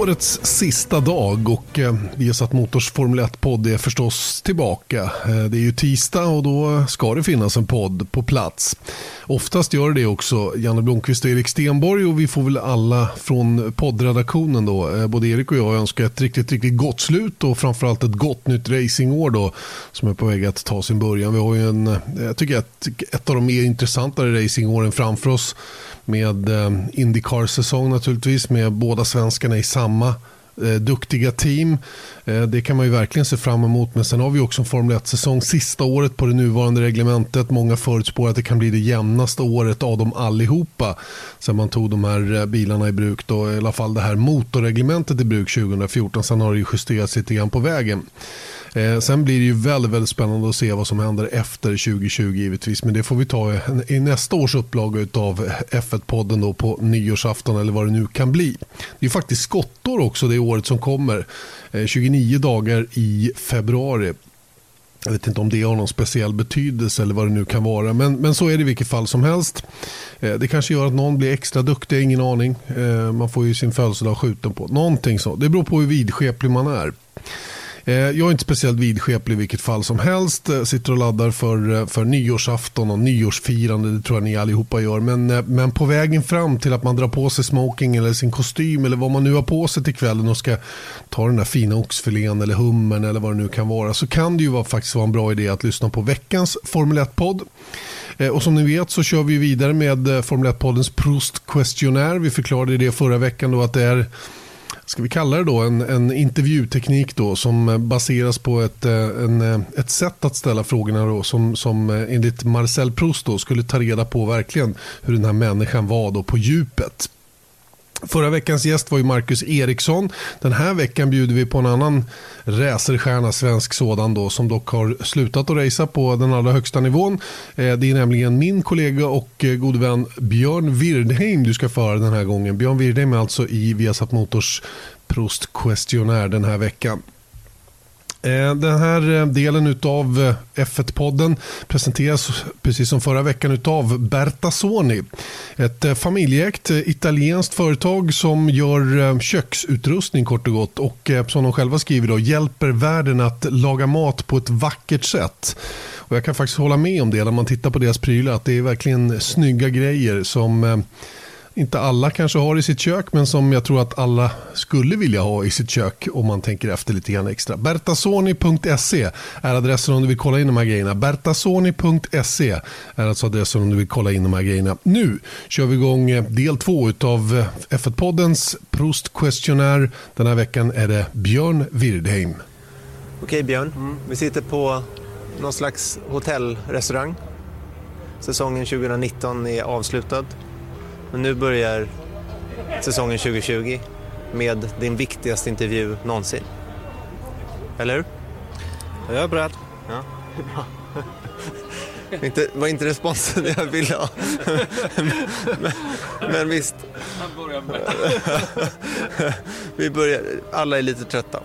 Årets sista dag och eh, Viasat Motors Formel 1-podd är förstås tillbaka. Eh, det är ju tisdag och då ska det finnas en podd på plats. Oftast gör det också Janne Blomqvist och Erik Stenborg och vi får väl alla från poddredaktionen då, eh, både Erik och jag önska ett riktigt, riktigt gott slut och framförallt ett gott nytt racingår då som är på väg att ta sin början. Vi har ju en, eh, jag tycker att ett av de mer intressantare racingåren framför oss med eh, Indycar-säsong naturligtvis med båda svenskarna i samma eh, duktiga team. Eh, det kan man ju verkligen se fram emot. Men sen har vi också en Formel 1-säsong. Sista året på det nuvarande reglementet. Många förutspår att det kan bli det jämnaste året av dem allihopa. Sen man tog de här eh, bilarna i bruk. Då, I alla fall det här motorreglementet i bruk 2014. Sen har det ju justerats lite grann på vägen. Eh, sen blir det ju väldigt, väldigt spännande att se vad som händer efter 2020 givetvis. Men det får vi ta i nästa års upplaga av F1-podden då på nyårsafton eller vad det nu kan bli. Det är faktiskt skottår också det året som kommer. Eh, 29 dagar i februari. Jag vet inte om det har någon speciell betydelse eller vad det nu kan vara. Men, men så är det i vilket fall som helst. Eh, det kanske gör att någon blir extra duktig, ingen aning. Eh, man får ju sin födelsedag skjuten på. Någonting så. Det beror på hur vidskeplig man är. Eh, jag är inte speciellt vidskeplig i vilket fall som helst. Eh, sitter och laddar för, eh, för nyårsafton och nyårsfirande. Det tror jag ni allihopa gör. Men, men på vägen fram till att man drar på sig smoking eller sin kostym eller vad man nu har på sig till kvällen och ska ta den där fina oxfilén eller hummen eller vad det nu kan vara så kan det ju vara, faktiskt vara en bra idé att lyssna på veckans Formel 1-podd. Och som ni vet så kör vi vidare med Formel 1-poddens Proust-questionnaire. Vi förklarade det förra veckan då att det är ska vi kalla det då, en, en intervjuteknik då, som eh, baseras på ett, eh, en, eh, ett sätt att ställa frågorna då, som, som enligt Marcel Proust då, skulle ta reda på verkligen hur den här människan var då på djupet. Förra veckans gäst var ju Marcus Eriksson. Den här veckan bjuder vi på en annan racerstjärna, svensk sådan då, som dock har slutat att racea på den allra högsta nivån. Eh, det är nämligen min kollega och eh, gode vän Björn Wirdheim du ska föra den här gången. Björn Wirdheim är alltså i Viasat Motors Prost Questionnaire den här veckan. Eh, den här eh, delen av eh, F1-podden presenteras precis som förra veckan av Berta Soni. Ett familjeägt italienskt företag som gör köksutrustning kort och gott och som de själva skriver då, hjälper världen att laga mat på ett vackert sätt. Och jag kan faktiskt hålla med om det när man tittar på deras prylar att det är verkligen snygga grejer som inte alla kanske har i sitt kök men som jag tror att alla skulle vilja ha i sitt kök om man tänker efter lite grann extra. Bertasoni.se är adressen om du vill kolla in de här grejerna. Bertasoni.se är alltså adressen om du vill kolla in de här grejerna. Nu kör vi igång eh, del två av eh, F1-poddens Proust Questionnaire. Den här veckan är det Björn Wirdheim. Okej Björn, mm. vi sitter på någon slags hotellrestaurang. Säsongen 2019 är avslutad. Men nu börjar säsongen 2020 med din viktigaste intervju någonsin. Eller hur? Jag är beredd. Ja. inte, var inte responsen jag ville ha. men, men visst. Vi börjar, alla är lite trötta.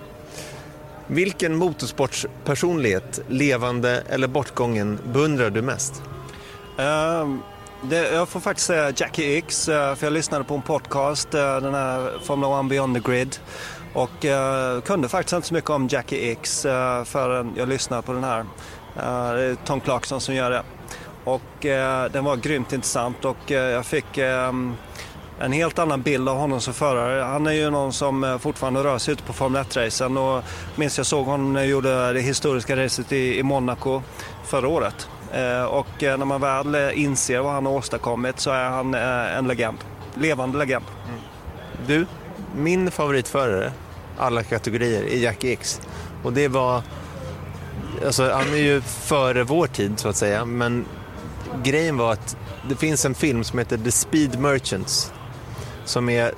Vilken motorsportspersonlighet, levande eller bortgången, beundrar du mest? Um det, jag får faktiskt säga Jackie X, eh, för jag lyssnade på en podcast, eh, den här Formula 1 Beyond the Grid. Och uh, kunde faktiskt inte så mycket om Jackie X uh, förrän jag lyssnade på den här. Uh, det är Tom Clarkson som gör det. Och uh, den var grymt intressant och jag fick um, en helt annan bild av honom som förare. Han är ju någon som fortfarande rör sig ute på Formel 1-racen och minns jag såg honom när jag gjorde det historiska racet i, i Monaco förra året. Eh, och eh, när man väl eh, inser vad han har åstadkommit så är han en legend. Levande legend. Mm. Du, min favoritförare, alla kategorier, är Jackie X. Och det var... Alltså, han är ju före vår tid så att säga, men grejen var att det finns en film som heter The Speed Merchants som är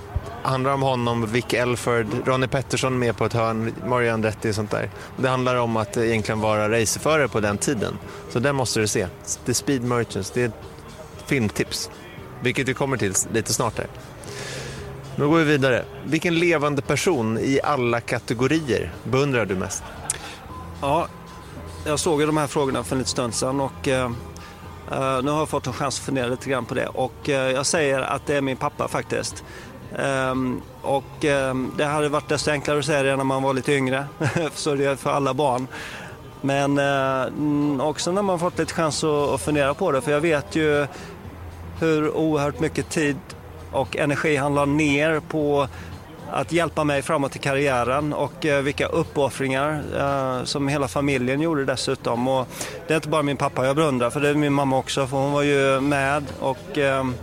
handlar om honom, Vic Elford, Ronnie Pettersson med på ett hörn, Mario Andretti och sånt där. Det handlar om att egentligen vara racerförare på den tiden. Så den måste du se. The Speed Merchants, det är ett filmtips. Vilket vi kommer till lite snart här. Nu går vi vidare. Vilken levande person i alla kategorier beundrar du mest? Ja, jag såg ju de här frågorna för en liten stund sedan och eh, eh, nu har jag fått en chans att fundera lite grann på det och eh, jag säger att det är min pappa faktiskt. Um, och um, det hade varit desto enklare att säga det när man var lite yngre, så det är för alla barn. Men uh, också när man fått lite chans att, att fundera på det, för jag vet ju hur oerhört mycket tid och energi han la ner på att hjälpa mig framåt i karriären och uh, vilka uppoffringar uh, som hela familjen gjorde dessutom. Och det är inte bara min pappa jag beundrar, för det är min mamma också, för hon var ju med och um,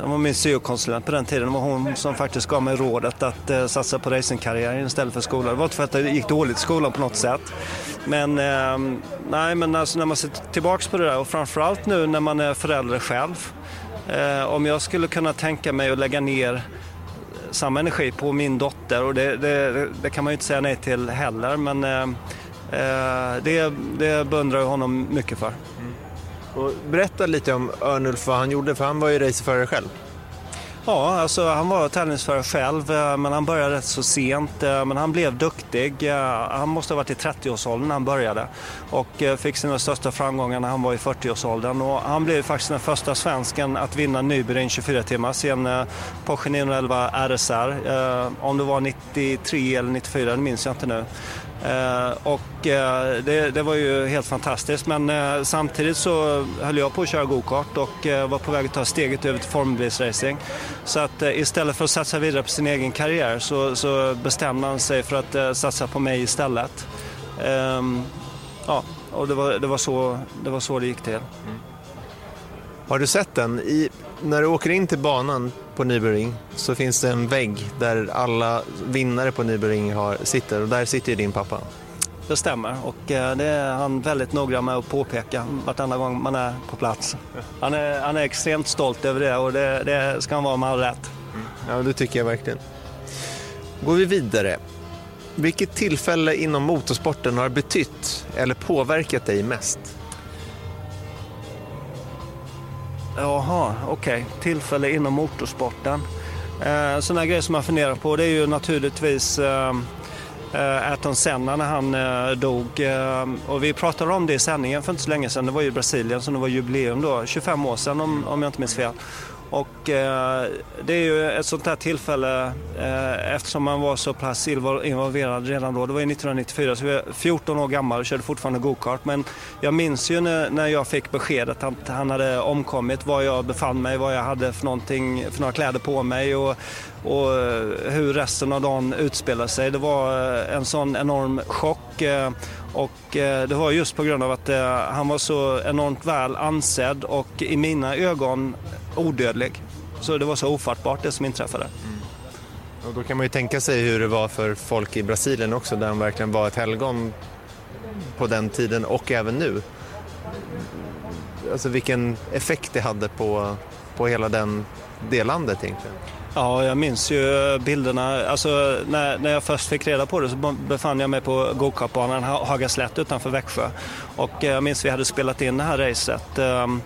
hon var min syokonsulent på den tiden. Det var hon som faktiskt gav mig rådet att eh, satsa på racingkarriären istället för skolan. Det var inte för att det gick dåligt i skolan på något sätt. Men, eh, nej, men alltså när man ser tillbaka på det där och framförallt nu när man är förälder själv. Eh, om jag skulle kunna tänka mig att lägga ner samma energi på min dotter och det, det, det kan man ju inte säga nej till heller men ehm, eh det, det beundrar jag honom mycket för. Och berätta lite om Örnulf, vad han gjorde, för han var ju racerförare själv. Ja, alltså han var tävlingsförare själv, eh, men han började rätt så sent. Eh, men han blev duktig. Eh, han måste ha varit i 30-årsåldern när han började och fick sina största framgångar när han var i 40-årsåldern. Och han blev faktiskt den första svensken att vinna Nybyring 24 timmar sen Porsche 911 RSR. Om det var 93 eller 94, det minns jag inte nu. Eh, och eh, det, det, var ju helt fantastiskt men eh, samtidigt så höll jag på att köra gokart och var på väg att ta steget över till formelbilsracing. Så att istället för att satsa vidare på sin egen karriär så, så bestämde han sig för att satsa på mig istället. Ehm, ja, och det var, det var, så, det var så det gick till. Mm. Har du sett den? I, när du åker in till banan på Nürburgring så finns det en vägg där alla vinnare på Nürburgring har, sitter och där sitter din pappa. Det stämmer och eh, det är han väldigt noggrann med att påpeka vartenda gång man är på plats. Han är, han är extremt stolt över det och det, det ska han vara med all rätt. Ja, det tycker jag verkligen. Går vi vidare. Vilket tillfälle inom motorsporten har betytt eller påverkat dig mest? Jaha, okej. Okay. Tillfälle inom motorsporten. Eh, sådana grejer som man funderar på det är ju naturligtvis eh, eh, Ayrton Senna när han eh, dog. Eh, och vi pratade om det i sändningen för inte så länge sedan. Det var ju Brasilien som det var jubileum då, 25 år sedan om, om jag inte minns fel. Och eh, det är ju ett sånt här tillfälle eh, eftersom man var så pass involverad redan då. Det var ju 1994 så jag var 14 år gammal och körde fortfarande gokart. Men jag minns ju när, när jag fick beskedet att han hade omkommit, var jag befann mig, vad jag hade för, någonting, för några kläder på mig och, och hur resten av dagen utspelade sig. Det var eh, en sån enorm chock. Eh, och eh, det var just på grund av att eh, han var så enormt väl ansedd och i mina ögon odödlig. Så det var så ofattbart det som inträffade. Mm. Och då kan man ju tänka sig hur det var för folk i Brasilien också där han verkligen var ett helgon på den tiden och även nu. Alltså vilken effekt det hade på, på hela den, det landet egentligen. Ja, jag minns ju bilderna. Alltså, när, när jag först fick reda på det så befann jag mig på gokartbanan Hagaslätt utanför Växjö. Och jag minns att vi hade spelat in det här racet. Ehm,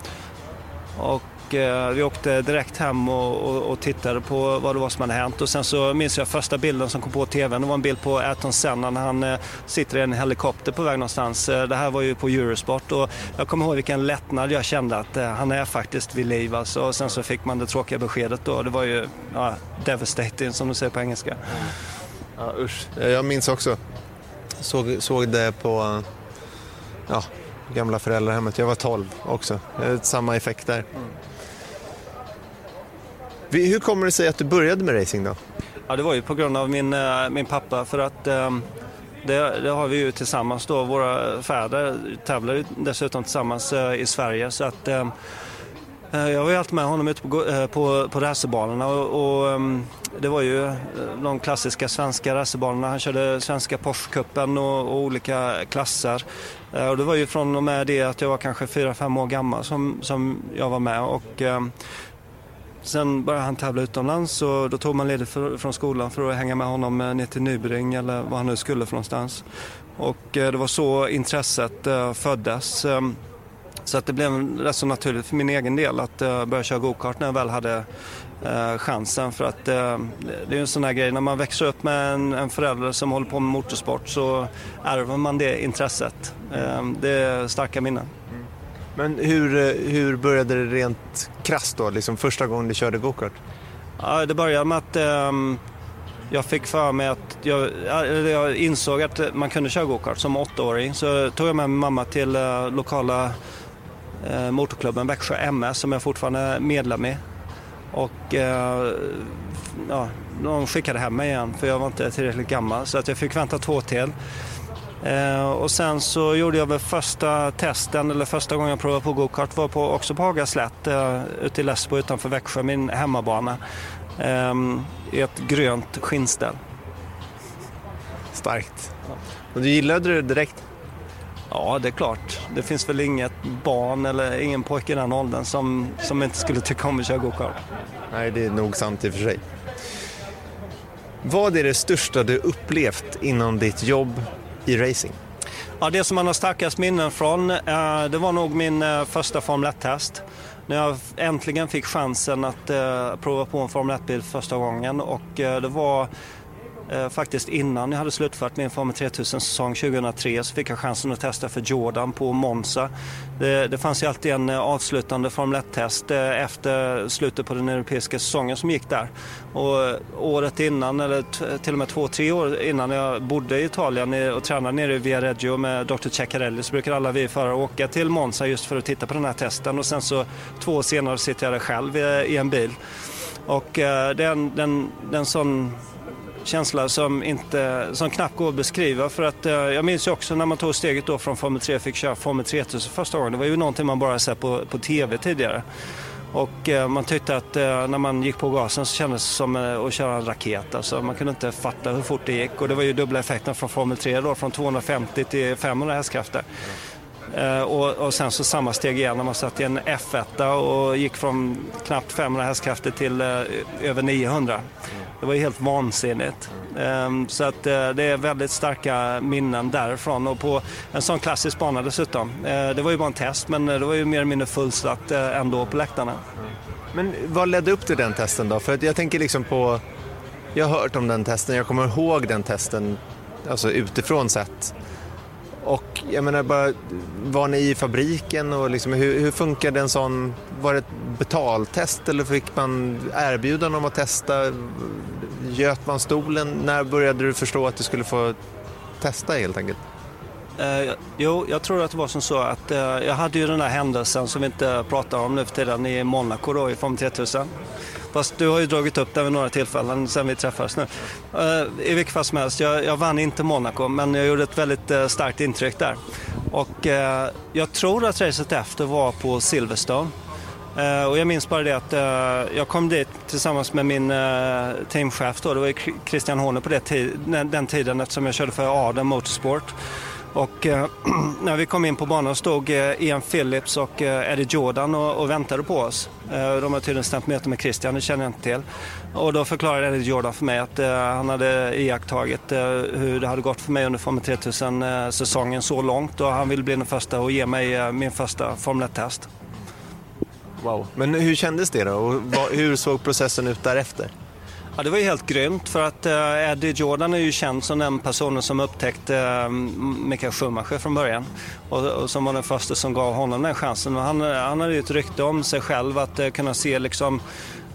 och Eh, vi åkte direkt hem och, och, och, tittade på vad det var som hade hänt. Och sen så minns jag första bilden som kom på tvn. Det var en bild på Ayrton Senna när han eh, sitter i en helikopter på väg någonstans. Eh, det här var ju på Eurosport och jag kommer ihåg vilken lättnad jag kände att han är faktiskt vid liv. Alltså. Och sen så fick man det tråkiga beskedet då. Det var ju ja, devastating som du säger på engelska. Ja, usch. Jag minns också. Såg, såg det på ja, gamla föräldrahemmet. Jag var 12 också. Samma effekt där. Mm. Hur kommer det sig att du började med racing då? Ja, det var ju på grund av min, eh, min pappa för att ehm, det, det, har vi ju tillsammans då. Våra fäder tävlar ju dessutom tillsammans eh, i Sverige så att ehm, eh, jag var ju alltid med honom ute på, på, på racerbanorna och, och ehm, det var ju de klassiska svenska racerbanorna. Han körde svenska Porsche-cupen och, och, olika klasser. Och det var ju från och med det att jag var kanske 4-5 år gammal som, som jag var med och sen började han tävla utomlands och då tog man ledigt för, från skolan för att hänga med honom eh, ner till Nybring eller vad han nu skulle för någonstans. Och eh, det var så intresset eh, föddes. Ehm, så att det blev rätt så naturligt för min egen del att eh, börja köra gokart när jag väl hade eh, chansen. För att det är ju en sån här grej, när man växer upp med en, en förälder som håller på med motorsport så ärver man det intresset. Ehm, det är starka minnen. Mm. Men hur, eh, hur började det rent krasst då, liksom första gången du körde gokart? Ja, det började med att um, jag fick för mig att jag, jag insåg att man kunde köra gokart som åttaåring. Så tog jag med min mamma till uh, lokala uh, motorklubben Växjö MS som jag fortfarande är medlem i. Och uh, ja, de skickade hem mig igen för jag var inte tillräckligt gammal så att jag fick vänta två till. Eh, och sen så gjorde jag väl första testen, eller första gången jag provade på gokart var på, också på Hagaslätt eh, ute i Läsbo utanför Växjö, min hemmabana. Eh, I ett grönt skinnställ. Starkt. Och du gillade det direkt? Ja, det är klart. Det finns väl inget barn eller ingen pojke i den åldern som, som inte skulle tycka om att köra gokart. Nej, det är nog sant i och för sig. Vad är det största du upplevt inom ditt jobb i racing? Ja, det som man har starkast minnen från, eh, det var nog min eh, första Formel 1-test. När jag äntligen fick chansen att eh, prova på en Formel 1-bil första gången och det var Eh, faktiskt innan jag hade slutfört min Formel 3000-säsong 2003 så fick jag chansen att testa för Jordan på Monza. Det, det fanns ju alltid en eh, avslutande Formel 1-test eh, efter slutet på den europeiska säsongen som gick där. Och eh, året innan, eller till och med två, tre år innan jag bodde i Italien och tränade nere i Viareggio med Dr. Ceccarelli så brukade alla vi förare åka till Monza just för att titta på den här testen och sen så två år senare sitter jag där själv i en bil. Och det är en, den, den sån känsla som, inte, som knappt går att beskriva. För att, eh, jag minns ju också när man tog steget då från Formel 3 och fick köra Formel 3000 första gången. Det var ju någonting man bara sett på, på TV tidigare. Och eh, man tyckte att eh, när man gick på gasen så kändes det som eh, att köra en raket. Alltså, man kunde inte fatta hur fort det gick. Och det var ju dubbla effekten från Formel 3 då, från 250 till 500 hästkrafter. Mm. Eh, och, och, sen så samma steg igen när man satt i en F1 och gick från knappt 500 hästkrafter till eh, över 900. Det var ju helt vansinnigt. Ehm, så att eh, det är väldigt starka minnen därifrån och på en sån klassisk bana dessutom. Det var ju bara en test men det var ju mer eller mindre fullsatt ändå på läktarna. Men vad ledde upp till den testen då? För jag tänker liksom på, jag har hört om den testen, jag kommer ihåg den testen, alltså utifrån sett. Och jag menar bara, var ni i fabriken och liksom, hur, hur funkade en sån, var det ett betaltest eller fick man erbjudande om att testa? Göt man stolen? När började du förstå att du skulle få testa helt enkelt? Eh, jo, jag tror att det var som så att eh, jag hade ju den här händelsen som vi inte pratar om nu för tiden i Monaco då i Form 3000. Fast du har ju dragit upp det vid några tillfällen sen vi träffades nu. Eh, I vilket fall som helst, jag, jag, vann inte Monaco men jag gjorde ett väldigt eh, starkt intryck där. Och eh, jag tror att racet efter var på Silverstone. och jag minns bara det att jag kom dit tillsammans med min teamchef då, det var Christian Horner på det den tiden eftersom jag körde för Adam Motorsport. Och eh, när vi kom in på banan stod eh, Ian Phillips och eh, Eddie Jordan och, och väntade på oss. Eh, de har tydligen stämt möte med Christian, det känner jag inte till. Och då förklarade Eddie Jordan för mig att eh, han hade iakttagit eh, hur det hade gått för mig under Formel 3000-säsongen eh, så långt och han ville bli den första och ge mig eh, min första Formel 1-test. Wow. Men hur kändes det då och vad, hur såg processen ut därefter? Ja, det var ju helt grymt för att uh, Eddie Jordan är ju känd som den personen som upptäckte uh, Michael Schumacher från början och, och, som var den första som gav honom den chansen. Och han, han hade ju ett rykte om sig själv att uh, kunna se liksom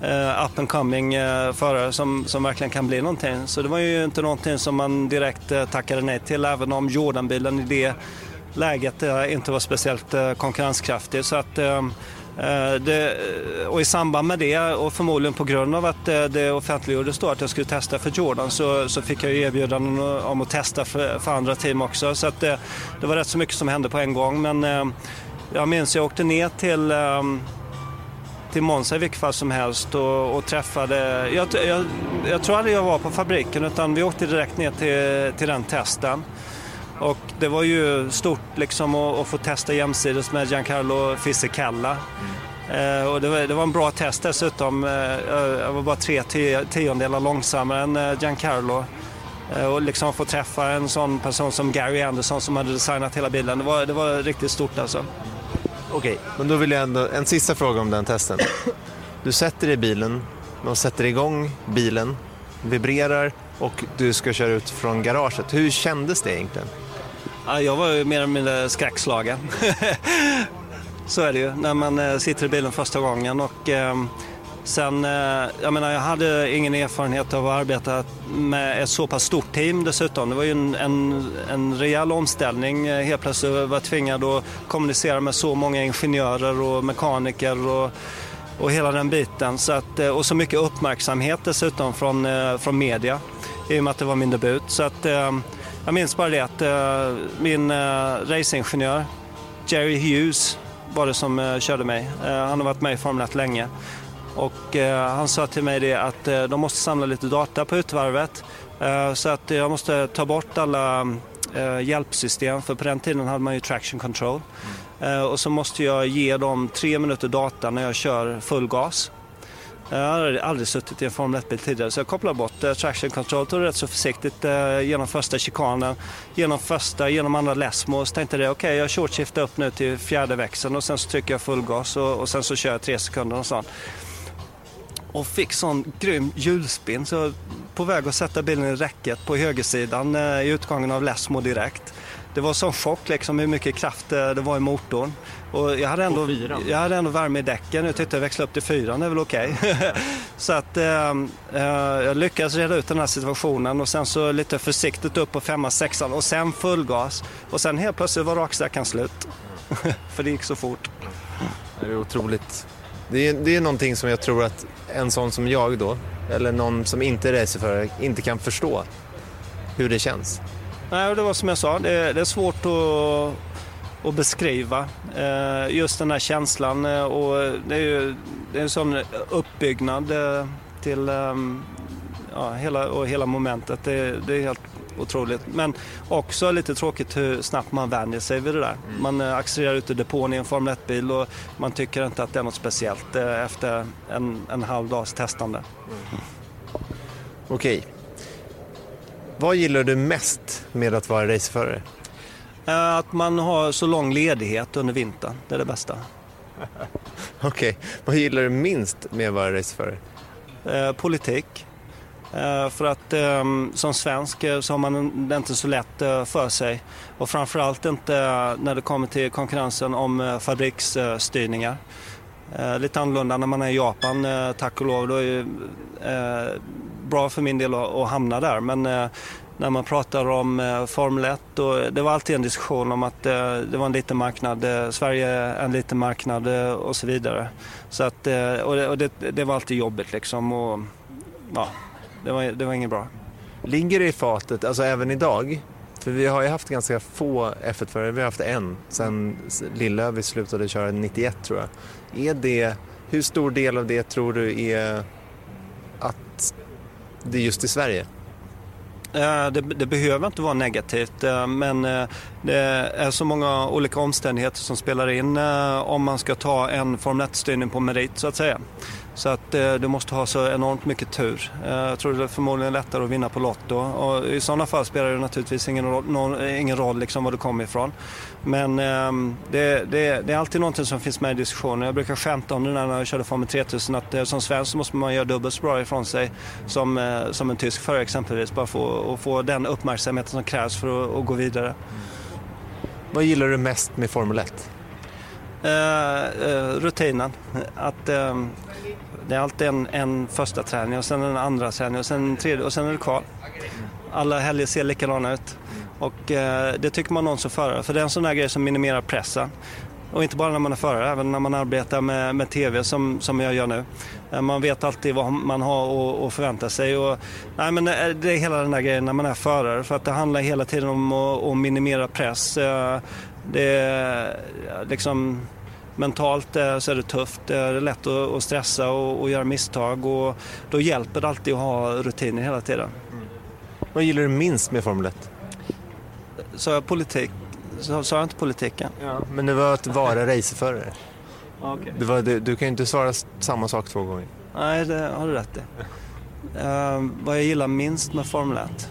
uh, up and coming uh, förare som, som verkligen kan bli någonting. Så det var ju inte någonting som man direkt uh, tackade nej till även om Jordan-bilen i det läget inte var speciellt konkurrenskraftig. Så att, Eh, det, eh, och i samband med det och förmodligen på grund av att det, det offentliggjordes då att jag skulle testa för Jordan så, så fick jag erbjudanden om att testa för, för andra team också. Så att det, det, var rätt så mycket som hände på en gång. Men jag minns jag åkte ner till ehm, till Monza i vilket fall som helst och, och träffade, jag, jag, jag, tror aldrig jag var på fabriken utan vi åkte direkt ner till, till den testen. Och det var ju stort liksom att, att få testa jämsides med Giancarlo Fisichella. Eh, och det, var, det var en bra test dessutom. Eh, jag var bara tre tiondelar långsammare än eh, Giancarlo. Eh, och liksom få träffa en sån person som Gary Anderson som hade designat hela bilen, det var, det var riktigt stort alltså. Okej, men då vill jag ändå, en sista fråga om den testen. Du sätter dig i bilen, de sätter igång bilen, vibrerar och du ska köra ut från garaget. Hur kändes det egentligen? Ja, jag var ju mer eller mindre skräckslagen. Så är det ju när man eh, sitter i bilen första gången. Och, eh, sen, eh, jag, menar, jag hade ingen erfarenhet av att arbeta med ett så pass stort team dessutom. Det var ju en, en, en rejäl omställning. Eh, helt plötsligt var jag tvingad att kommunicera med så många ingenjörer och mekaniker och, och hela den biten. Så att, eh, och så mycket uppmärksamhet dessutom från, från media i och med att det var min debut. Så att, ehm, jag minns bara det att min racingingenjör Jerry Hughes var det som uh, körde mig. Uh, han har varit med i Formel 1 länge. Och uh, han sa till mig det att de måste samla lite data på utvarvet. så att jag måste ta bort alla hjälpsystem, för på den tiden hade man ju traction control. Mm. och så måste jag ge dem tre minuter data när jag kör full gas. Jag har aldrig suttit i en Formel 1-bil tidigare så jag kopplade bort eh, traction control och rätt så försiktigt eh, genom första chikanen, genom första, genom andra lesmo. Så tänkte jag okej okay, jag shortshiftar upp nu till fjärde växeln och sen så trycker jag full gas och, och sen så kör jag tre sekunder och sånt. Och fick sån grym hjulspinn så på väg att sätta bilen i räcket på högersidan eh, i utgången av lesmo direkt det var sån chock liksom hur mycket kraft det var i motorn. Och jag, hade ändå, jag hade ändå värme i däcken. Jag tyckte jag växla upp till fyran det är väl okej. Okay. så att eh, eh, jag lyckades reda ut den här situationen och sen så lite försiktigt upp på femma, sexan och sen full gas. Och sen helt plötsligt var raksträckan slut. För det gick så fort. Det är otroligt. Det är, det är någonting som jag tror att en sån som jag då, eller någon som inte är racerförare, inte kan förstå hur det känns. Nej, det var som jag sa, det, det är svårt att, att beskriva eh, just den här känslan eh, och det är ju det är en sån uppbyggnad eh, till ehm, ja, hela, och hela momentet. Det, det, är helt otroligt. Men också lite tråkigt hur snabbt man vänjer sig vid det där. Mm. Man accelererar ut ur depån i en Formel 1-bil och man tycker inte att det är något speciellt efter en, en halv dags testande. Mm. Okej, vad gillar du mest med att vara racerförare? Eh, att man har så lång ledighet under vintern. Det är det bästa. Okej. Okay. Vad gillar du minst med att vara racerförare? Eh, politik. Eh, för att eh, som svensk så har man det inte så lätt för sig. Och framförallt inte när det kommer till konkurrensen om fabriksstyrningar. Eh, lite annorlunda när man är i Japan, eh, tack och lov. Då är eh, bra för min del att, att hamna där. Men eh, när man pratar om eh, Formel 1, då, det var alltid en diskussion om att eh, det var en liten marknad, eh, Sverige är en liten marknad eh, och så vidare. Så att, eh, och det, och det, det, var alltid jobbigt liksom. Och, ja, det, var, det var inget bra. Ligger det i fatet, alltså även idag? För vi har ju haft ganska få F1-förare, vi har haft en sen Lillövi slutade köra 91 tror jag. Är det, hur stor del av det tror du är att det är just i Sverige? Eh, det, det, behöver inte vara negativt eh, men eh, det är så många olika omständigheter som spelar in om man ska ta en Formel 1-styrning på merit så att säga. Så att du måste ha så enormt mycket tur. Jag tror det är förmodligen lättare att vinna på Lotto och i sådana fall spelar det naturligtvis ingen roll, ingen roll liksom var du kommer ifrån. Men ehm, det, det, det, är alltid någonting som finns med i diskussionen. Jag brukar skämta om det när jag körde Formel 3000 att eh, som svensk så måste man göra dubbelt så bra ifrån sig som, eh, som en tysk förare exempelvis. Bara för att få den uppmärksamheten som krävs för att, att gå vidare. Vad gillar du mest med Formel 1? Uh, uh, rutinen. Att, uh, det är alltid en, en första träning och sen en andra träning och sen en tredje och sen är det kvar. Alla helger ser likadana ut. Och eh, det tycker man om som förare, för det är en sån där grej som minimerar pressen. Och inte bara när man är förare, även när man arbetar med, med TV som, som jag gör nu. Eh, man vet alltid vad man har att förvänta sig. Och, nej, men eh, det är hela den där grejen när man är förare, för att det handlar hela tiden om att, att minimera press. Eh, det är liksom mentalt så är det tufft. Det är lätt att stressa och, göra misstag och då hjälper det alltid att ha rutiner hela tiden. Mm. Vad gillar du minst med Formel 1? Sa jag politik? Sa jag inte politiken? Ja, men det var att vara racerförare. Okay. Det var, du, du kan ju inte svara samma sak två gånger. Nej, det har du rätt i. Uh, vad jag gillar minst med Formel 1?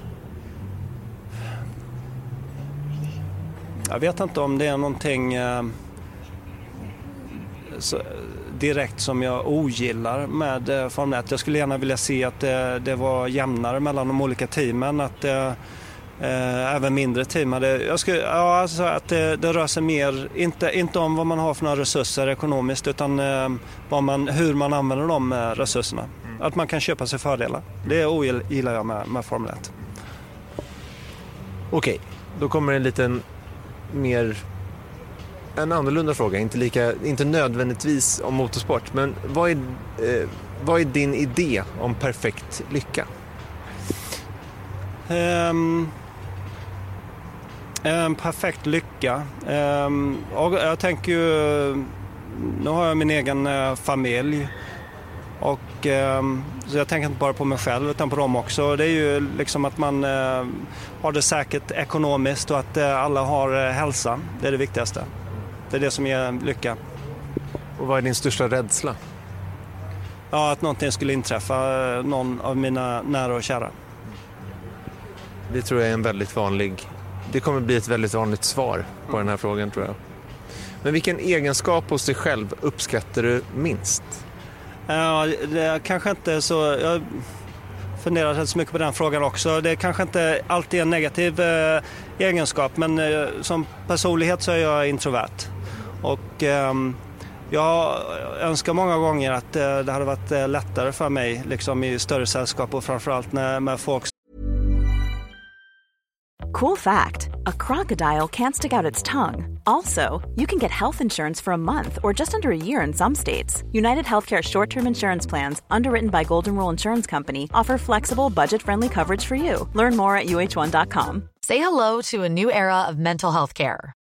Jag vet inte om det är någonting uh, direkt som jag ogillar med uh, Formel 1. Jag skulle gärna vilja se att det, det var jämnare mellan de olika teamen. Att Eh, även mindre team. Hade, jag skulle, ja, alltså att det, det rör sig mer, inte, inte om vad man har för några resurser ekonomiskt utan eh, vad man, hur man använder de eh, resurserna. Mm. Att man kan köpa sig fördelar. Det ogillar jag med, med Formel 1. Okej, då kommer en liten mer en annorlunda fråga, inte, lika, inte nödvändigtvis om motorsport. Men vad är, eh, vad är din idé om perfekt lycka? Um, en perfekt lycka. Um, jag tänker ju, nu har jag min egen eh, familj. Och, um, så jag tänker inte bara på mig själv utan på dem också. Det är ju liksom att man uh, har det säkert ekonomiskt och att uh, alla har hälsa. Det är det viktigaste. Det är det som ger lycka. Och vad är din största rädsla? Ja, att någonting skulle inträffa någon av mina nära och kära. Det tror jag är en väldigt vanlig det kommer bli ett väldigt vanligt svar på den här frågan tror jag. Men vilken egenskap hos dig själv uppskattar du minst? Ja, det kanske inte så... Jag funderar rätt så mycket på den frågan också. Det är kanske inte alltid en negativ eh, egenskap men eh, som personlighet så är jag introvert. Och eh, jag önskar många gånger att eh, det hade varit eh, lättare för mig liksom i större sällskap och framförallt när, med folk Cool fact a crocodile can't stick out its tongue. Also, you can get health insurance for a month or just under a year in some states. United Healthcare short term insurance plans, underwritten by Golden Rule Insurance Company, offer flexible, budget friendly coverage for you. Learn more at uh1.com. Say hello to a new era of mental health care.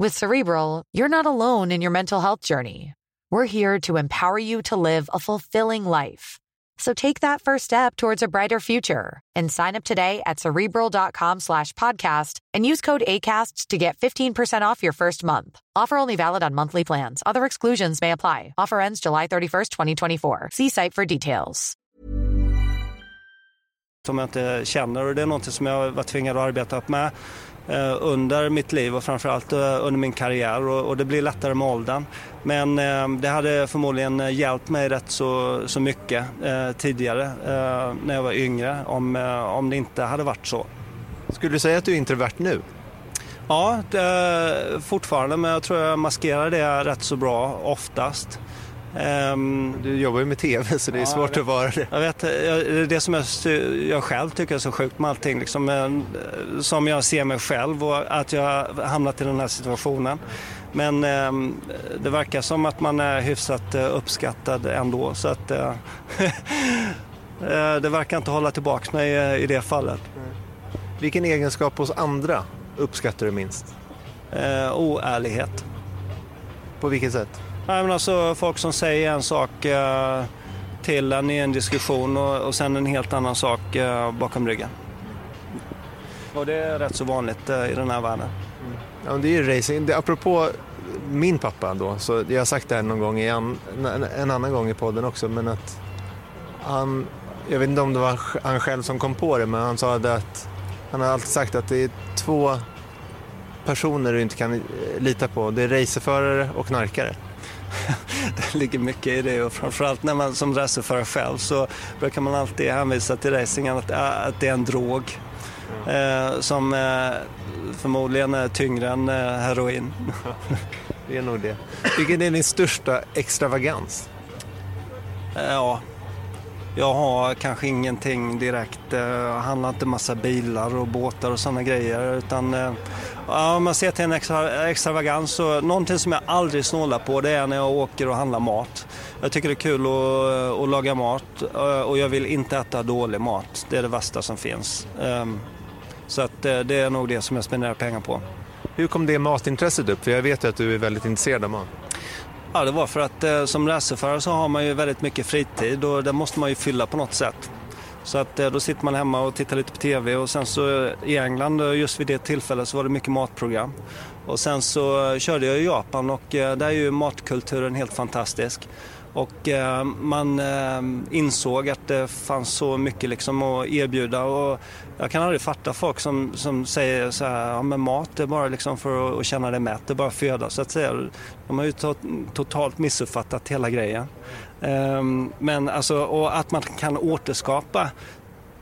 With Cerebral, you're not alone in your mental health journey. We're here to empower you to live a fulfilling life. So take that first step towards a brighter future and sign up today at cerebral.com slash podcast and use code ACasts to get 15% off your first month. Offer only valid on monthly plans. Other exclusions may apply. Offer ends July 31st, 2024. See site for details. Som jag inte känner och det är något som jag var tvingad att arbeta upp med. Eh, under mitt liv och framförallt eh, under min karriär och, det blir lättare med åldern. Men eh, det hade förmodligen hjälpt mig rätt så, så mycket tidigare när jag var yngre om, om det inte hade varit så. Skulle du säga att du är introvert nu? Ja, fortfarande men jag tror jag maskerar det rätt så bra oftast. Um, du jobbar ju med TV så det är ja, svårt att vara det. Jag vet, det är det som jag, jag själv tycker är så sjukt med allting. Liksom, som jag ser mig själv och att jag hamnat i den här situationen. Men um, det verkar som att man är hyfsat uh, uppskattad ändå. Så att, uh, det verkar inte hålla tillbaka mig i det fallet. Vilken egenskap hos andra uppskattar du minst? oärlighet. På vilket sätt? Nej, men alltså, folk som säger en sak eh, till en i en diskussion och, och sen en helt annan sak eh, bakom ryggen. Och det är rätt så vanligt eh, i den här världen. Mm. Ja, det är ju racing. Det, apropå min pappa då, så jag har sagt det här någon gång, en, en annan gång i podden också, men att han, jag vet inte om det var han själv som kom på det, men han sa att han har alltid sagt att det är två personer du inte kan eh, lita på. Det är racerförare och knarkare. det ligger mycket i det och framförallt när man som racerförare själv så brukar man alltid hänvisa till racingen att, att det är en drog eh, som eh, förmodligen är tyngre än eh, heroin. det är nog det. Vilken är din största extravagans? Ja, jag har kanske ingenting direkt, eh, jag handlar inte massa bilar och båtar och sådana grejer utan eh, om man ser till en extra, extravagans så någonting som jag aldrig snålar på det är när jag åker och handlar mat. Jag tycker det är kul att, eh, att laga mat och jag vill inte äta dålig mat. Det är det värsta som finns. Ehm, så att det är nog det som jag spenderar pengar på. Hur kom det matintresset upp? För jag vet ju att du är väldigt intresserad av mat. Ja, det var för att eh, som racerförare så har man ju väldigt mycket fritid och det måste man ju fylla på något sätt. Så att eh, då sitter man hemma och tittar lite på TV och sen så eh, i England eh, just vid det tillfället så var det mycket matprogram. Och sen så eh, körde jag i Japan och där är ju matkulturen helt fantastisk. Och eh, man eh, insåg att det fanns så mycket liksom att erbjuda och jag kan aldrig fatta folk som, som säger så här, ja men mat är bara liksom för att, att känna dig mätt, det är bara föda så att säga. De har ju to totalt missuppfattat hela grejen. Ehm, men alltså, och att man kan återskapa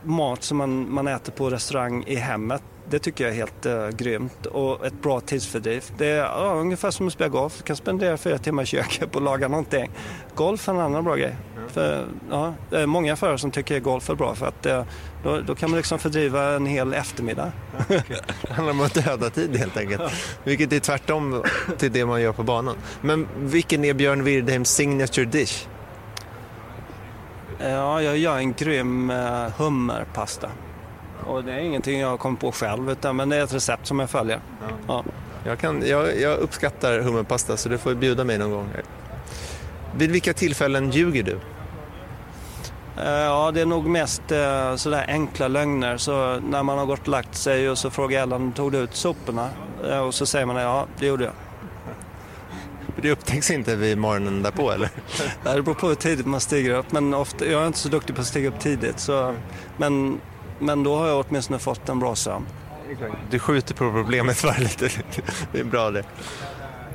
mat som man, man äter på restaurang i hemmet det tycker jag är helt uh, grymt och ett bra tidsfördriv. Det är ja, ungefär som att spela golf. Du kan spendera fyra timmar i köket på att laga någonting. Golf är en annan bra grej. Mm. För, ja, det är många förare som tycker golf är bra för att uh, då, då, kan man liksom fördriva en hel eftermiddag. det handlar om att döda tid helt enkelt. Vilket är tvärtom till det man gör på banan. Men vilken är Björn Wirdheims signature dish? Ja, jag gör en grym uh, hummerpasta. Och det är ingenting jag har kommit på själv, utan, men det är ett recept som jag följer. Ja. ja. Jag, kan, jag, jag uppskattar hummerpasta så du får bjuda mig någon gång. Vid vilka tillfällen ljuger du? Eh, ja, det är nog mest eh, sådär enkla lögner. Så när man har gått och lagt sig och så frågar Ellen, tog du ut soporna? Eh, och så säger man, ja, det gjorde jag. Det upptäcks inte vid morgonen därpå eller? det beror på hur tidigt man stiger upp. Men ofta, jag är inte så duktig på att stiga upp tidigt. Så, men men då har jag åtminstone fått en bra sömn. Du skjuter på problemet varje lite. Det är bra det.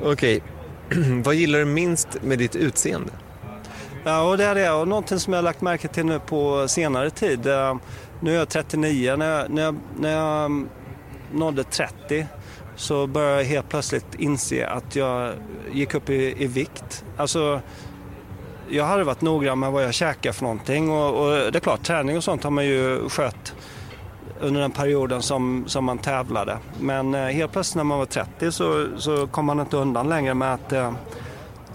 Okej, vad gillar du minst med ditt utseende? Ja, och det är det. Och någonting som jag har lagt märke till nu på senare tid. Eh, nu är jag 39. När jag, när jag, när jag mm, nådde 30 så började jag helt plötsligt inse att jag gick upp i, i vikt. Alltså, jag hade varit noggrann med vad jag käkade. för någonting och, och, det är klart, träning och sånt har man ju skött under den perioden som, som man tävlade. Men eh, helt plötsligt när man var 30 så, så kom man inte undan längre med att, eh,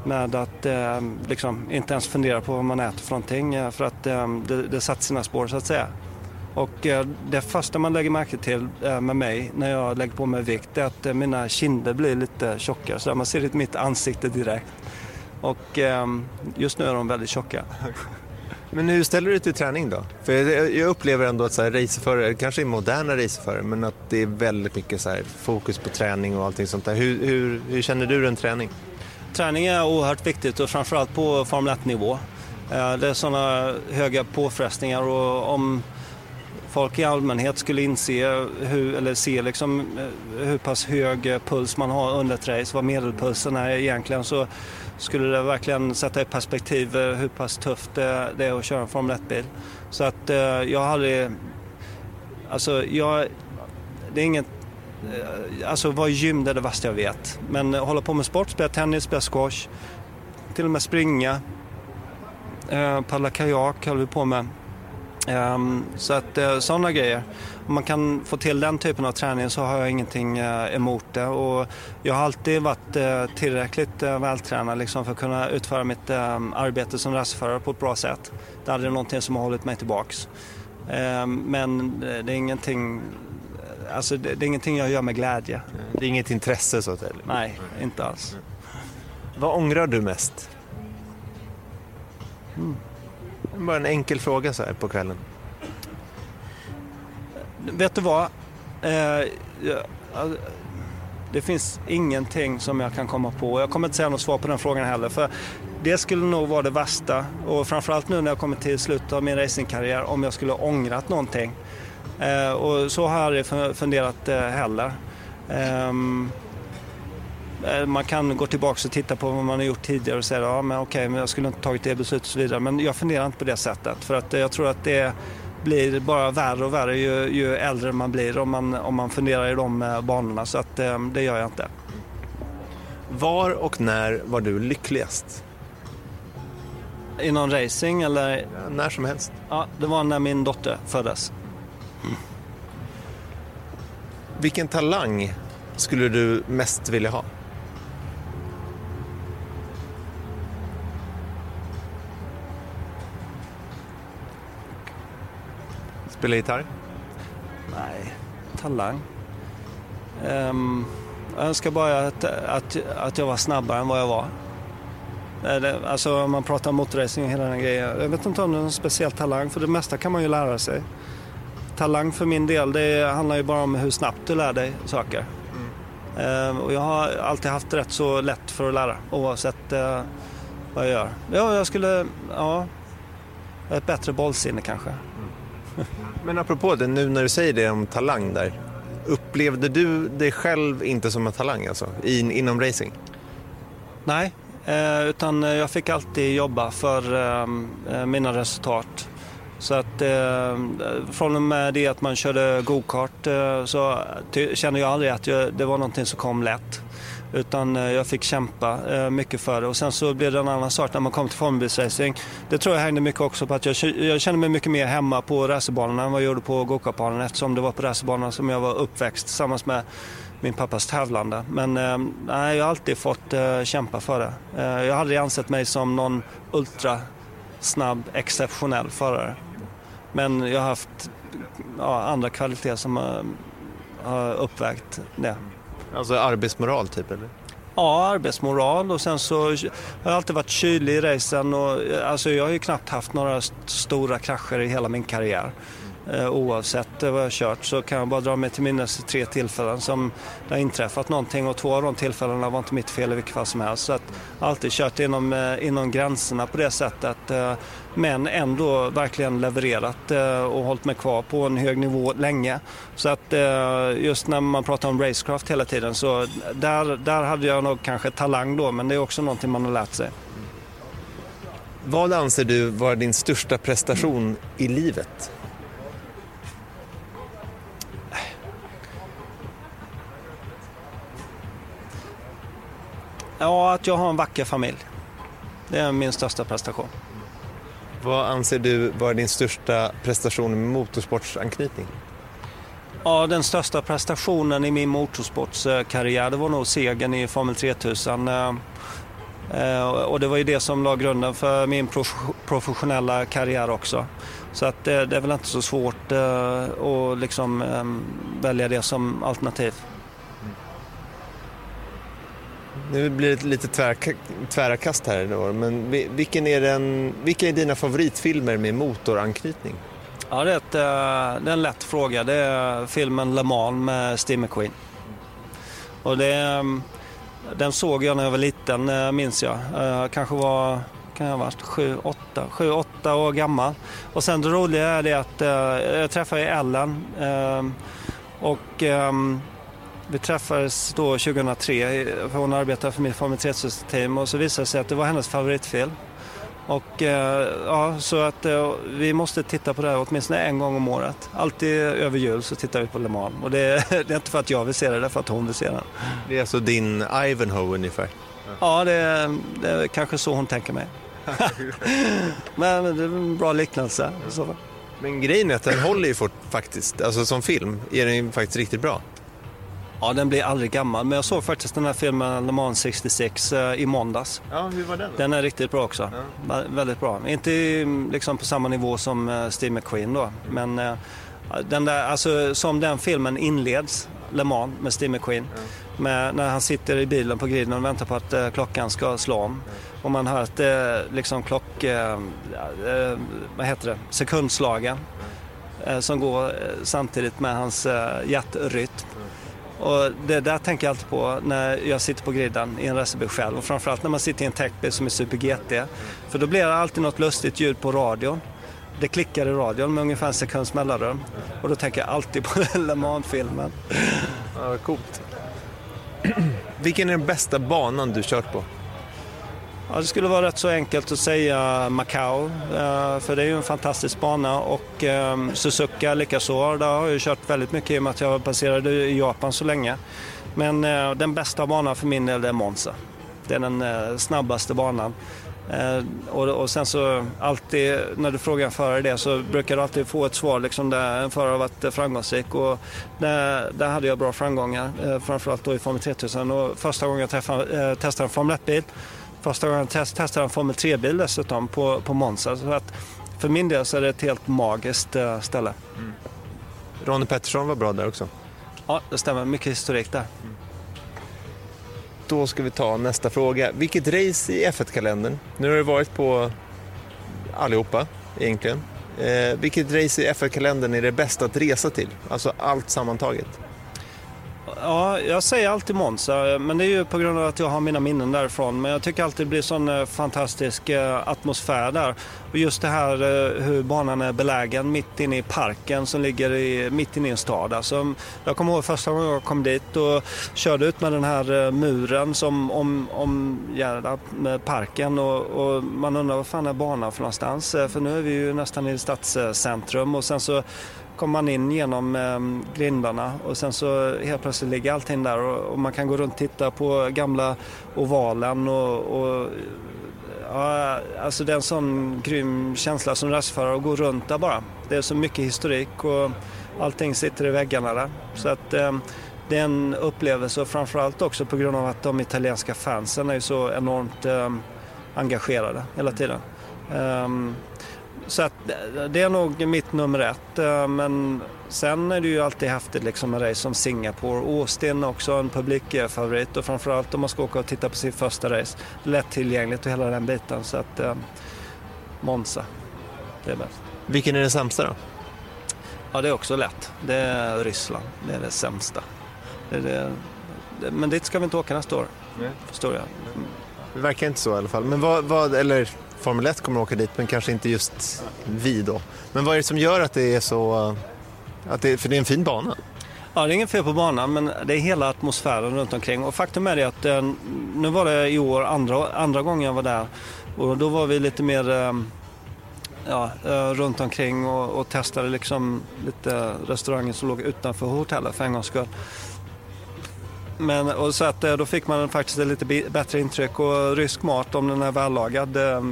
med att eh, liksom, inte ens fundera på vad man äter för någonting eh, för att eh, det, det satt sina spår så att säga. Och eh, det första man lägger märke till eh, med mig när jag lägger på mig vikt är att eh, mina kinder blir lite tjockare. Så man ser i mitt ansikte direkt. Och ehm, just nu är de väldigt tjocka. Men hur ställer du dig till träning då? För jag upplever ändå att så här, racerförare, kanske är moderna racerförare, men att det är väldigt mycket så fokus på träning och allting sånt där. Hur, hur, hur känner du en träning? Träning är oerhört viktigt och framförallt på Formel 1-nivå. Eh, det är sådana höga påfrestningar och om folk i allmänhet skulle inse hur, eller se liksom eh, hur pass hög eh, puls man har under ett race, vad medelpulsen är egentligen, så skulle det verkligen sätta i perspektiv eh, hur pass tufft det är att köra en Formel 1-bil. Så att jag har aldrig... Alltså, jag... Det är inget... Alltså vara i gym det är det värsta jag vet. Men hålla på med sport, spela tennis, spela squash, till och med springa, paddla kajak håller vi på med. Ehm, så att sådana grejer om man kan få till den typen av träning så har jag ingenting eh, emot det. Och jag har alltid varit eh, tillräckligt eh, vältränad liksom för att kunna utföra mitt arbete som racerförare på ett bra sätt. Det är aldrig någonting som har hållit mig tillbaks. Men det är ingenting Alltså det, det är ingenting jag gör med glädje. Det är inget intresse så att säga? Nej, inte alls. Vad ångrar du mest? Mm. Bara en enkel fråga så här på kvällen vet du vad? Eh, alltså, det finns ingenting som jag kan komma på. Jag kommer inte säga något svar på den frågan heller. För det skulle nog vara det värsta. Och framförallt nu när jag kommer till slutet av min racingkarriär om jag skulle ha ångrat någonting. Eh, och så har jag aldrig funderat eh, heller. Ehm, Eh, man kan gå tillbaka och titta på vad man har gjort tidigare och säga ja men okej, men jag skulle inte tagit det beslutet och så vidare. Men jag funderar inte på det sättet. För att jag tror att det blir bara värre och värre ju, ju äldre man blir om man, om man funderar i de eh, banorna. Så att, eh, det gör jag inte. Var och när var du lyckligast? I någon racing eller? Ja, när som helst. Ja, det var när min dotter föddes. Vilken talang skulle du mest vilja ha? Spela gitarr? Nej, talang. Um, jag önskar bara att, att, att jag var snabbare än vad jag var. Alltså om man pratar motorracing och hela den grejen. Jag vet inte om det är någon speciell talang, för det mesta kan man ju lära sig. Talang för min del, det handlar ju bara om hur snabbt du lär dig saker. Mm. Uh, och jag har alltid haft rätt så lätt för att lära, oavsett uh, vad jag gör. Ja, jag skulle, ja, ett bättre bollsinne kanske. Men apropå det, nu när du säger det om talang där. Upplevde du dig själv inte som en talang alltså, in, inom racing? Nej, eh, utan jag fick alltid jobba för eh, eh, mina resultat. Så att eh, från och med det att man körde gokart eh, så kände jag aldrig att jag, det var någonting som kom lätt. Utan eh, jag fick kämpa eh, mycket för det. Och sen så blev det en annan sak när man kom till formbilsracing. Det tror jag hängde mycket också på att jag, jag kände mig mycket mer hemma på racerbanorna än vad jag gjorde på gokartbanan eftersom det var på racerbanorna som jag var uppväxt tillsammans med min pappas tävlande. Men eh, nej, jag har alltid fått kämpa för det. Jag har aldrig ansett mig som någon ultra snabb, exceptionell förare. Men jag har haft ja, andra kvaliteter som har, har uppvägt det. Alltså arbetsmoral typ eller? Ja, arbetsmoral och sen så har jag alltid varit kylig i racen och alltså jag har ju knappt haft några stora krascher i hela min karriär. Eh, oavsett vad jag har kört så kan jag bara dra mig till minnes tre tillfällen som det har inträffat någonting och två av de tillfällena var inte mitt fel i vilket fall som helst. Så att alltid kört inom, eh, inom gränserna på det sättet eh, men ändå verkligen levererat och hållit mig kvar på en hög nivå länge. Så att just när man pratar om racecraft hela tiden så där, där hade jag nog kanske talang då men det är också någonting man har lärt sig. Vad anser du var din största prestation i livet? Ja, att jag har en vacker familj. Det är min största prestation. Vad anser du var din största prestation med motorsportsanknytning? Ja, den största prestationen i min motorsportskarriär det var nog segern i Formel 3000. Eh, och det var ju det som la grunden för min professionella karriär också. Så att det är väl inte så svårt eh, att liksom välja det som alternativ. Nu blir det lite tvär, tvära kast här då, men vilken är den, vilka är dina favoritfilmer med motoranknytning? Ja, det är, ett, eh, det är en lätt fråga. Det är filmen Le Mans med Steve McQueen. Och det, eh, den såg jag när jag var liten, eh, minns jag. Jag kanske var kan jag ha varit, sju, åtta, sju, åtta år gammal. Och sen det roliga är det att jag träffade Ellen och ehm, vi träffades då 2003, för hon arbetade för mitt Formel 3-team och så visade det sig att det var hennes favoritfilm. Och eh, ja, så att eh, vi måste titta på det här åtminstone en gång om året. Alltid över jul så tittar vi på Le Mans. Och det, det är inte för att jag vill se det, det är för att hon vill se den. Det är alltså din Ivanhoe ungefär? Ja, det, är, det är kanske så hon tänker mig. Men det är en bra liknelse. Men grejen är att den håller ju fort faktiskt, alltså som film är den faktiskt riktigt bra. Ja, den blir aldrig gammal. Men jag såg faktiskt den här filmen Le Mans 66 eh, i måndags. Ja, hur var den? Den är riktigt bra också. Ja. Väldigt bra. Inte liksom på samma nivå som eh, Steve McQueen då. Men eh, den där, alltså, som den filmen inleds, Le Mans med Steve McQueen. Ja. Med, när han sitter i bilen på griden och väntar på att eh, klockan ska slå om. Ja. Och man hör att eh, liksom klock... Eh, eh, vad heter det? Sekundslagen. Som går samtidigt med hans hjärtrytm. Och det där tänker jag alltid på när jag sitter på griden i en racerbil själv och framförallt när man sitter i en techbil som är Super GT. För då blir det alltid något lustigt ljud på radion. Det klickar i radion med ungefär en sekunds mellanrum. Och då tänker jag alltid på Le Mans-filmen. Ja, coolt. Vilken är den bästa banan du kört på? Ja, det skulle vara rätt så enkelt att säga Macau, eh, för det är ju en fantastisk bana och ehm, Suzuka likaså. Där har jag kört väldigt mycket i och med att jag passerade i Japan så länge. Men eh, den bästa banan för min del är Monza. Det är den eh, snabbaste banan. Och, sen så alltid när du frågar en förare det så brukar du alltid få ett svar liksom där en förare har varit framgångsrik och där, där hade jag bra framgångar, framförallt då i Formel 3000 och första gången jag träffade, testade en Formel 1-bil, första gången jag test, testade en Formel 3-bil dessutom på, på Monza. Så att för min del så är det ett helt magiskt eh, ställe. Mm. Ronnie Pettersson var bra där också. Ja, det stämmer. Mycket historik där. Mm. Då ska vi ta nästa fråga. Vilket race i F1-kalendern? Nu har du varit på allihopa egentligen. Eh, vilket race i F1-kalendern är det bästa att resa till? Alltså allt sammantaget. Ja, jag säger alltid Monza, eh, men det är ju på grund av att jag har mina minnen därifrån. Men jag tycker alltid det blir sån eh, fantastisk eh, atmosfär där. Och just det här hur banan är belägen mitt inne i parken som ligger i, mitt inne i en stad. Alltså, jag kommer ihåg första gången jag kom dit och körde ut med den här muren som om, omgärdar parken och, och, man undrar vad fan är banan för någonstans? För nu är vi ju nästan i stadscentrum och sen så kommer man in genom eh, grindarna och sen så helt plötsligt ligger allting där och, och man kan gå runt och titta på gamla ovalen och, och ja, alltså det är en sån grym känsla som racerförare att gå runt där bara. Det är så mycket historik och allting sitter i väggarna där. Så att eh, det är en upplevelse och framförallt också på grund av att de italienska fansen är så enormt eh, engagerade hela tiden. Um, så att det är nog mitt nummer ett. Eh, men sen är det ju alltid häftigt liksom med race som Singapore. Austin också en publikfavorit och framförallt om man ska åka och titta på sin första race. Lättillgängligt och hela den biten. Så att eh, Monza, det är bäst. Vilken är den sämsta då? Ja, det är också lätt. Det är Ryssland. Det är det sämsta. Det är det, men dit ska vi inte åka nästa år, Nej. förstår jag. Det verkar inte så i alla fall. Men vad, vad eller Formel 1 kommer att åka dit, men kanske inte just vi då. Men vad är det som gör att det är så... Eh, att det, för det är en fin bana. Ja, det är inget fel på banan, men det är hela atmosfären runt omkring. Och faktum är det att eh, nu var det i år andra, andra gången jag var där och då var vi lite mer eh, ja, runt omkring och, och testade liksom lite restauranger som låg utanför hotellet för en gångs skull. Men, och så att, eh, då fick man faktiskt ett lite bättre intryck och rysk mat om den är vällagad, eh,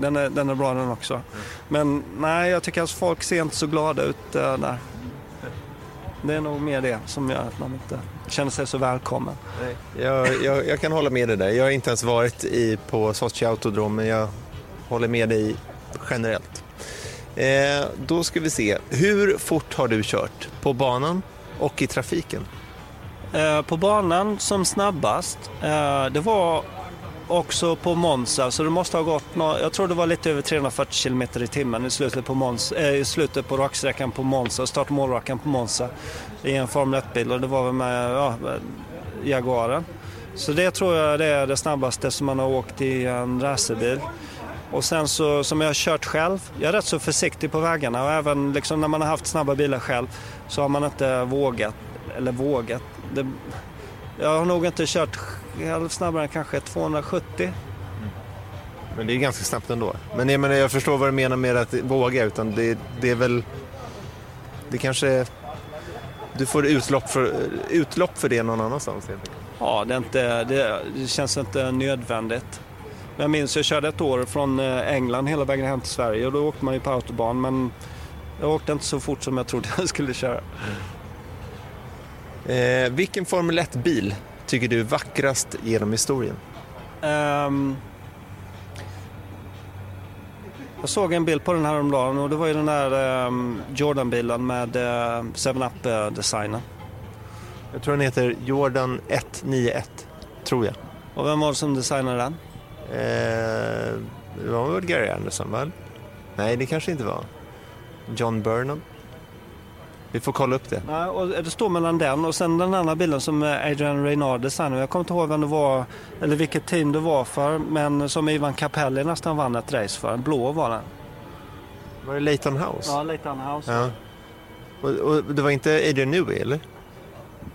den är, den är bra den också. Men nej, jag tycker att folk ser inte så glada ut eh, där. Det är nog mer det som gör att man inte känner sig så välkommen. Nej, jag, jag, jag kan hålla med dig där. Jag har inte ens varit i, på Sochi Autodrom, men jag håller med dig generellt. Eh, då ska vi se. Hur fort har du kört? På banan och i trafiken? Eh, på banan som snabbast, eh, det var också på Monza, så det måste ha gått, jag tror det var lite över 340 km i timmen i slutet på, Mons äh, eh, i slutet på raksträckan på Monza, start och målrakan på Monza i en Formel 1-bil och det var väl med ja, eh, Jaguaren. Så det tror jag det är det snabbaste som man har åkt i en racerbil. Och sen så, som jag har kört själv, jag är rätt så försiktig på vägarna och även liksom när man har haft snabba bilar själv så har man inte vågat, eller vågat, det, jag har nog inte kört snabbare än kanske 270. Mm. Men det är ganska snabbt ändå. Men jag, menar, jag förstår vad du menar med att våga, utan det, det är väl... Det kanske är, Du får utlopp för, utlopp för det någon annanstans helt Ja, det, är inte, det, det känns inte nödvändigt. Jag minns jag körde ett år från eh, England hela vägen hem till Sverige och då åkte man ju på autobahn men jag åkte inte så fort som jag trodde jag skulle köra. Mm. Eh, vilken Formel 1-bil tycker du är vackrast genom historien? Um, jag såg en bild på den här häromdagen och det var ju den där um, Jordan-bilen med uh, eh, 7-Up-designen. Jag tror den heter Jordan 191, tror jag. Och vem var det som designade den? Eh, det var väl Gary Anderson, väl? Nej, det kanske inte var. John Burnham? Vi får kolla upp det. Ja, och det står mellan den och sen den andra bilen som Adrian Reynard designade. Jag kommer inte ihåg vem det var, eller vilket team det var för, men som Ivan Capelli nästan vann ett race för. En blå var den. Var det Leighton House? Ja, Leighton House. Ja. Och, och, det var inte Adrian Newey, eller?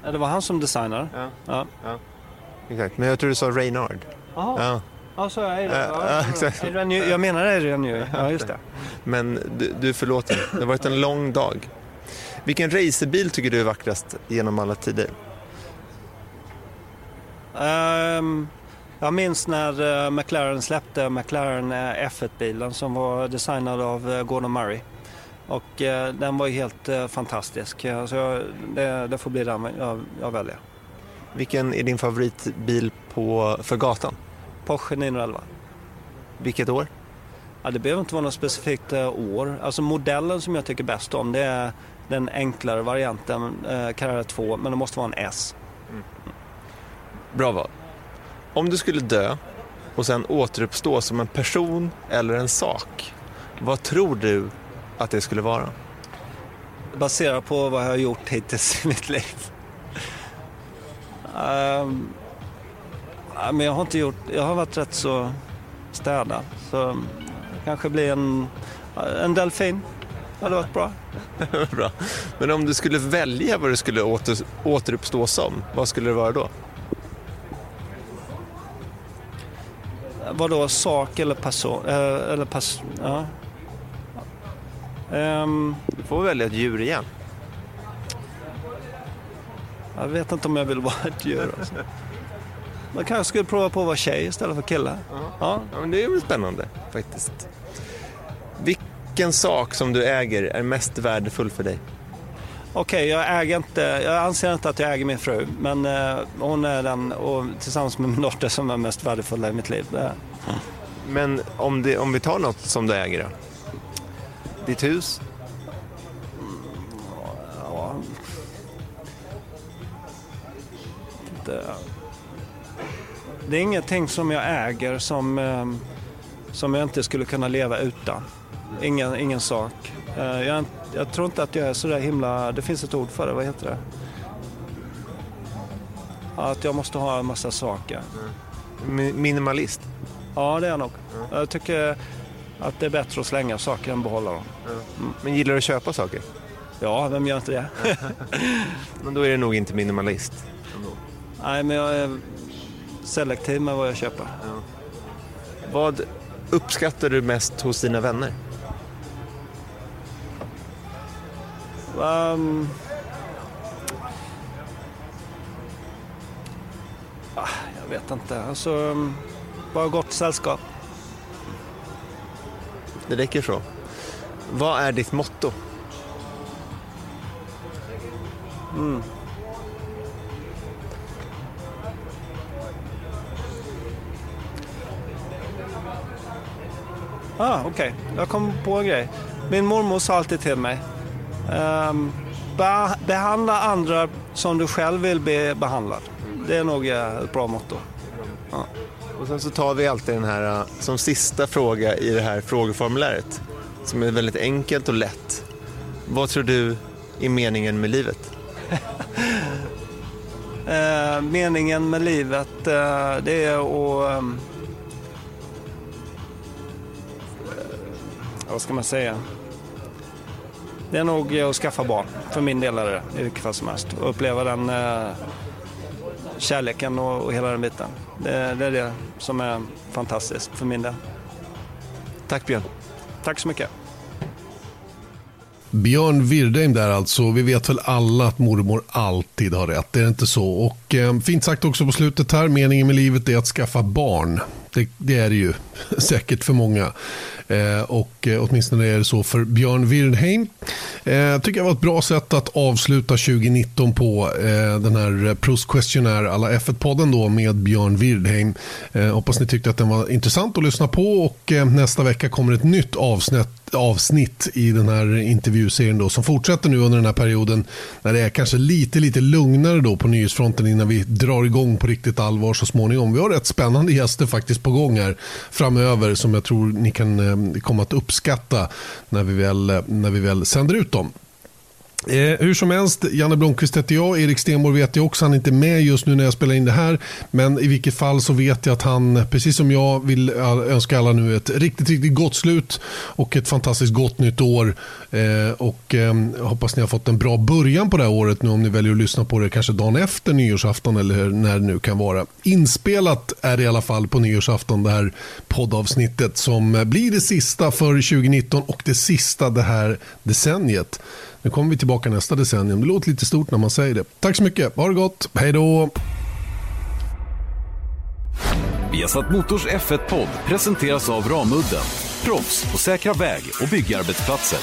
Ja, det var han som designade. Ja. Ja. ja. Exakt, men jag tror du sa Reynard. Jaha. Ja. Ja, så är det. Ja, exakt. Jag menar Adrian Newey. Ja, just det. Men du, du förlåter. Det har varit en lång dag. Vilken racerbil tycker du är vackrast genom alla tider? Um, Jag minns när eh, McLaren släppte McLaren eh, F1-bilen som var designad av eh, Gordon Murray. Och eh, den var ju helt eh, fantastisk. Så jag, det, det får bli den jag, jag väljer. Vilken är din favoritbil på, för gatan? Porsche 911. Vilket år? Ja, det behöver inte vara något specifikt eh, år. Alltså modellen som jag tycker bäst om det är den enklare varianten, eh, Carrera 2, men det måste vara en S. Bra val. Om du skulle dö och sen återuppstå som en person eller en sak, vad tror du att det skulle vara? Baserat på vad jag har gjort hittills i mitt liv. Ja, men jag har inte gjort, jag har varit rätt så städad. Så kanske blir en, en delfin. Det hade varit bra. Bra. Men om du skulle välja vad du skulle åter, återuppstå som, vad skulle det vara då? Vadå, sak eller person? Eh, eller pass, ja. Ehm, Du får välja ett djur igen. jag vet inte om jag vill vara ett djur. Alltså. Man kanske skulle prova på att vara tjej istället för kille. Ja. Ja, men det är väl spännande faktiskt. Vilken sak som du äger är mest värdefull för dig? Okej, jag äger inte, jag anser inte att jag äger min fru, men eh, hon är den, och tillsammans med min dotter, som är mest värdefulla i mitt liv. Det, Men om, det, om vi tar något som du äger då? Ditt hus? ja, det, det är ingenting som jag äger som, eh, som jag inte skulle kunna leva utan. Ingen, ingen sak. Eh, jag, jag tror inte att jag är så där himla, det finns ett ord för det, vad heter det? Att jag måste ha en massa saker. Mi- Minimalist? Ja, det är jag nog. Jag tycker att det är bättre att slänga saker än behålla dem. Men gillar du att köpa saker? Ja, vem gör inte det? Men då är det nog inte minimalist. Nej, men jag är selektiv med vad jag köper. Vad uppskattar du mest hos dina vänner? Um, jag vet inte. Alltså, bara gott sällskap. Det räcker så. Vad är ditt motto? Ah, Okej, jag kom på en grej. Min mormor sa alltid till mig. Be- behandla andra som du själv vill bli behandlad. Det är nog eh, ett bra motto. Och sen så tar vi alltid den här uh, som sista fråga i det här frågeformuläret. Som är väldigt enkelt och lätt. Vad tror du är meningen med livet? Eh, meningen med livet, eh, det är att... eh, vad ska man säga? Det är nog att skaffa barn. För min del är det i vilket fall som helst. Och uppleva den eh, kärleken och, och hela den biten. Det, det är det som är fantastiskt för min del. Tack Björn. Tack så mycket. Björn Wirdheim där alltså. Vi vet väl alla att mormor alltid har rätt. Det är inte så. Och eh, fint sagt också på slutet här. Meningen med livet är att skaffa barn. Det, det är det ju säkert för många. Eh, och eh, åtminstone är det så för Björn Wirdheim. Eh, jag tycker det var ett bra sätt att avsluta 2019 på. Den här Proust Questionnaire alla F1-podden då med Björn Wirdheim. Hoppas ni tyckte att den var intressant att lyssna på och nästa vecka kommer ett nytt avsnitt avsnitt i den här intervjuserien då, som fortsätter nu under den här perioden när det är kanske lite, lite lugnare då på nyhetsfronten innan vi drar igång på riktigt allvar så småningom. Vi har rätt spännande gäster faktiskt på gång här framöver som jag tror ni kan kommer att uppskatta när vi väl, när vi väl sänder ut dem. Eh, hur som helst, Janne Blomqvist heter jag. Erik Stenborg vet jag också. Han är inte med just nu när jag spelar in det här. Men i vilket fall så vet jag att han, precis som jag, vill önska alla nu ett riktigt, riktigt gott slut och ett fantastiskt gott nytt år. Eh, och eh, hoppas ni har fått en bra början på det här året nu om ni väljer att lyssna på det kanske dagen efter nyårsafton eller när det nu kan vara. Inspelat är det i alla fall på nyårsafton det här poddavsnittet som blir det sista för 2019 och det sista det här decenniet. Nu kommer vi tillbaka nästa decennium. Det låter lite stort när man säger det. Tack så mycket. Ha det gott. Hej då. Viasat Motors F1-podd presenteras av Ramudden. Proffs på säkra väg och byggarbetsplatser.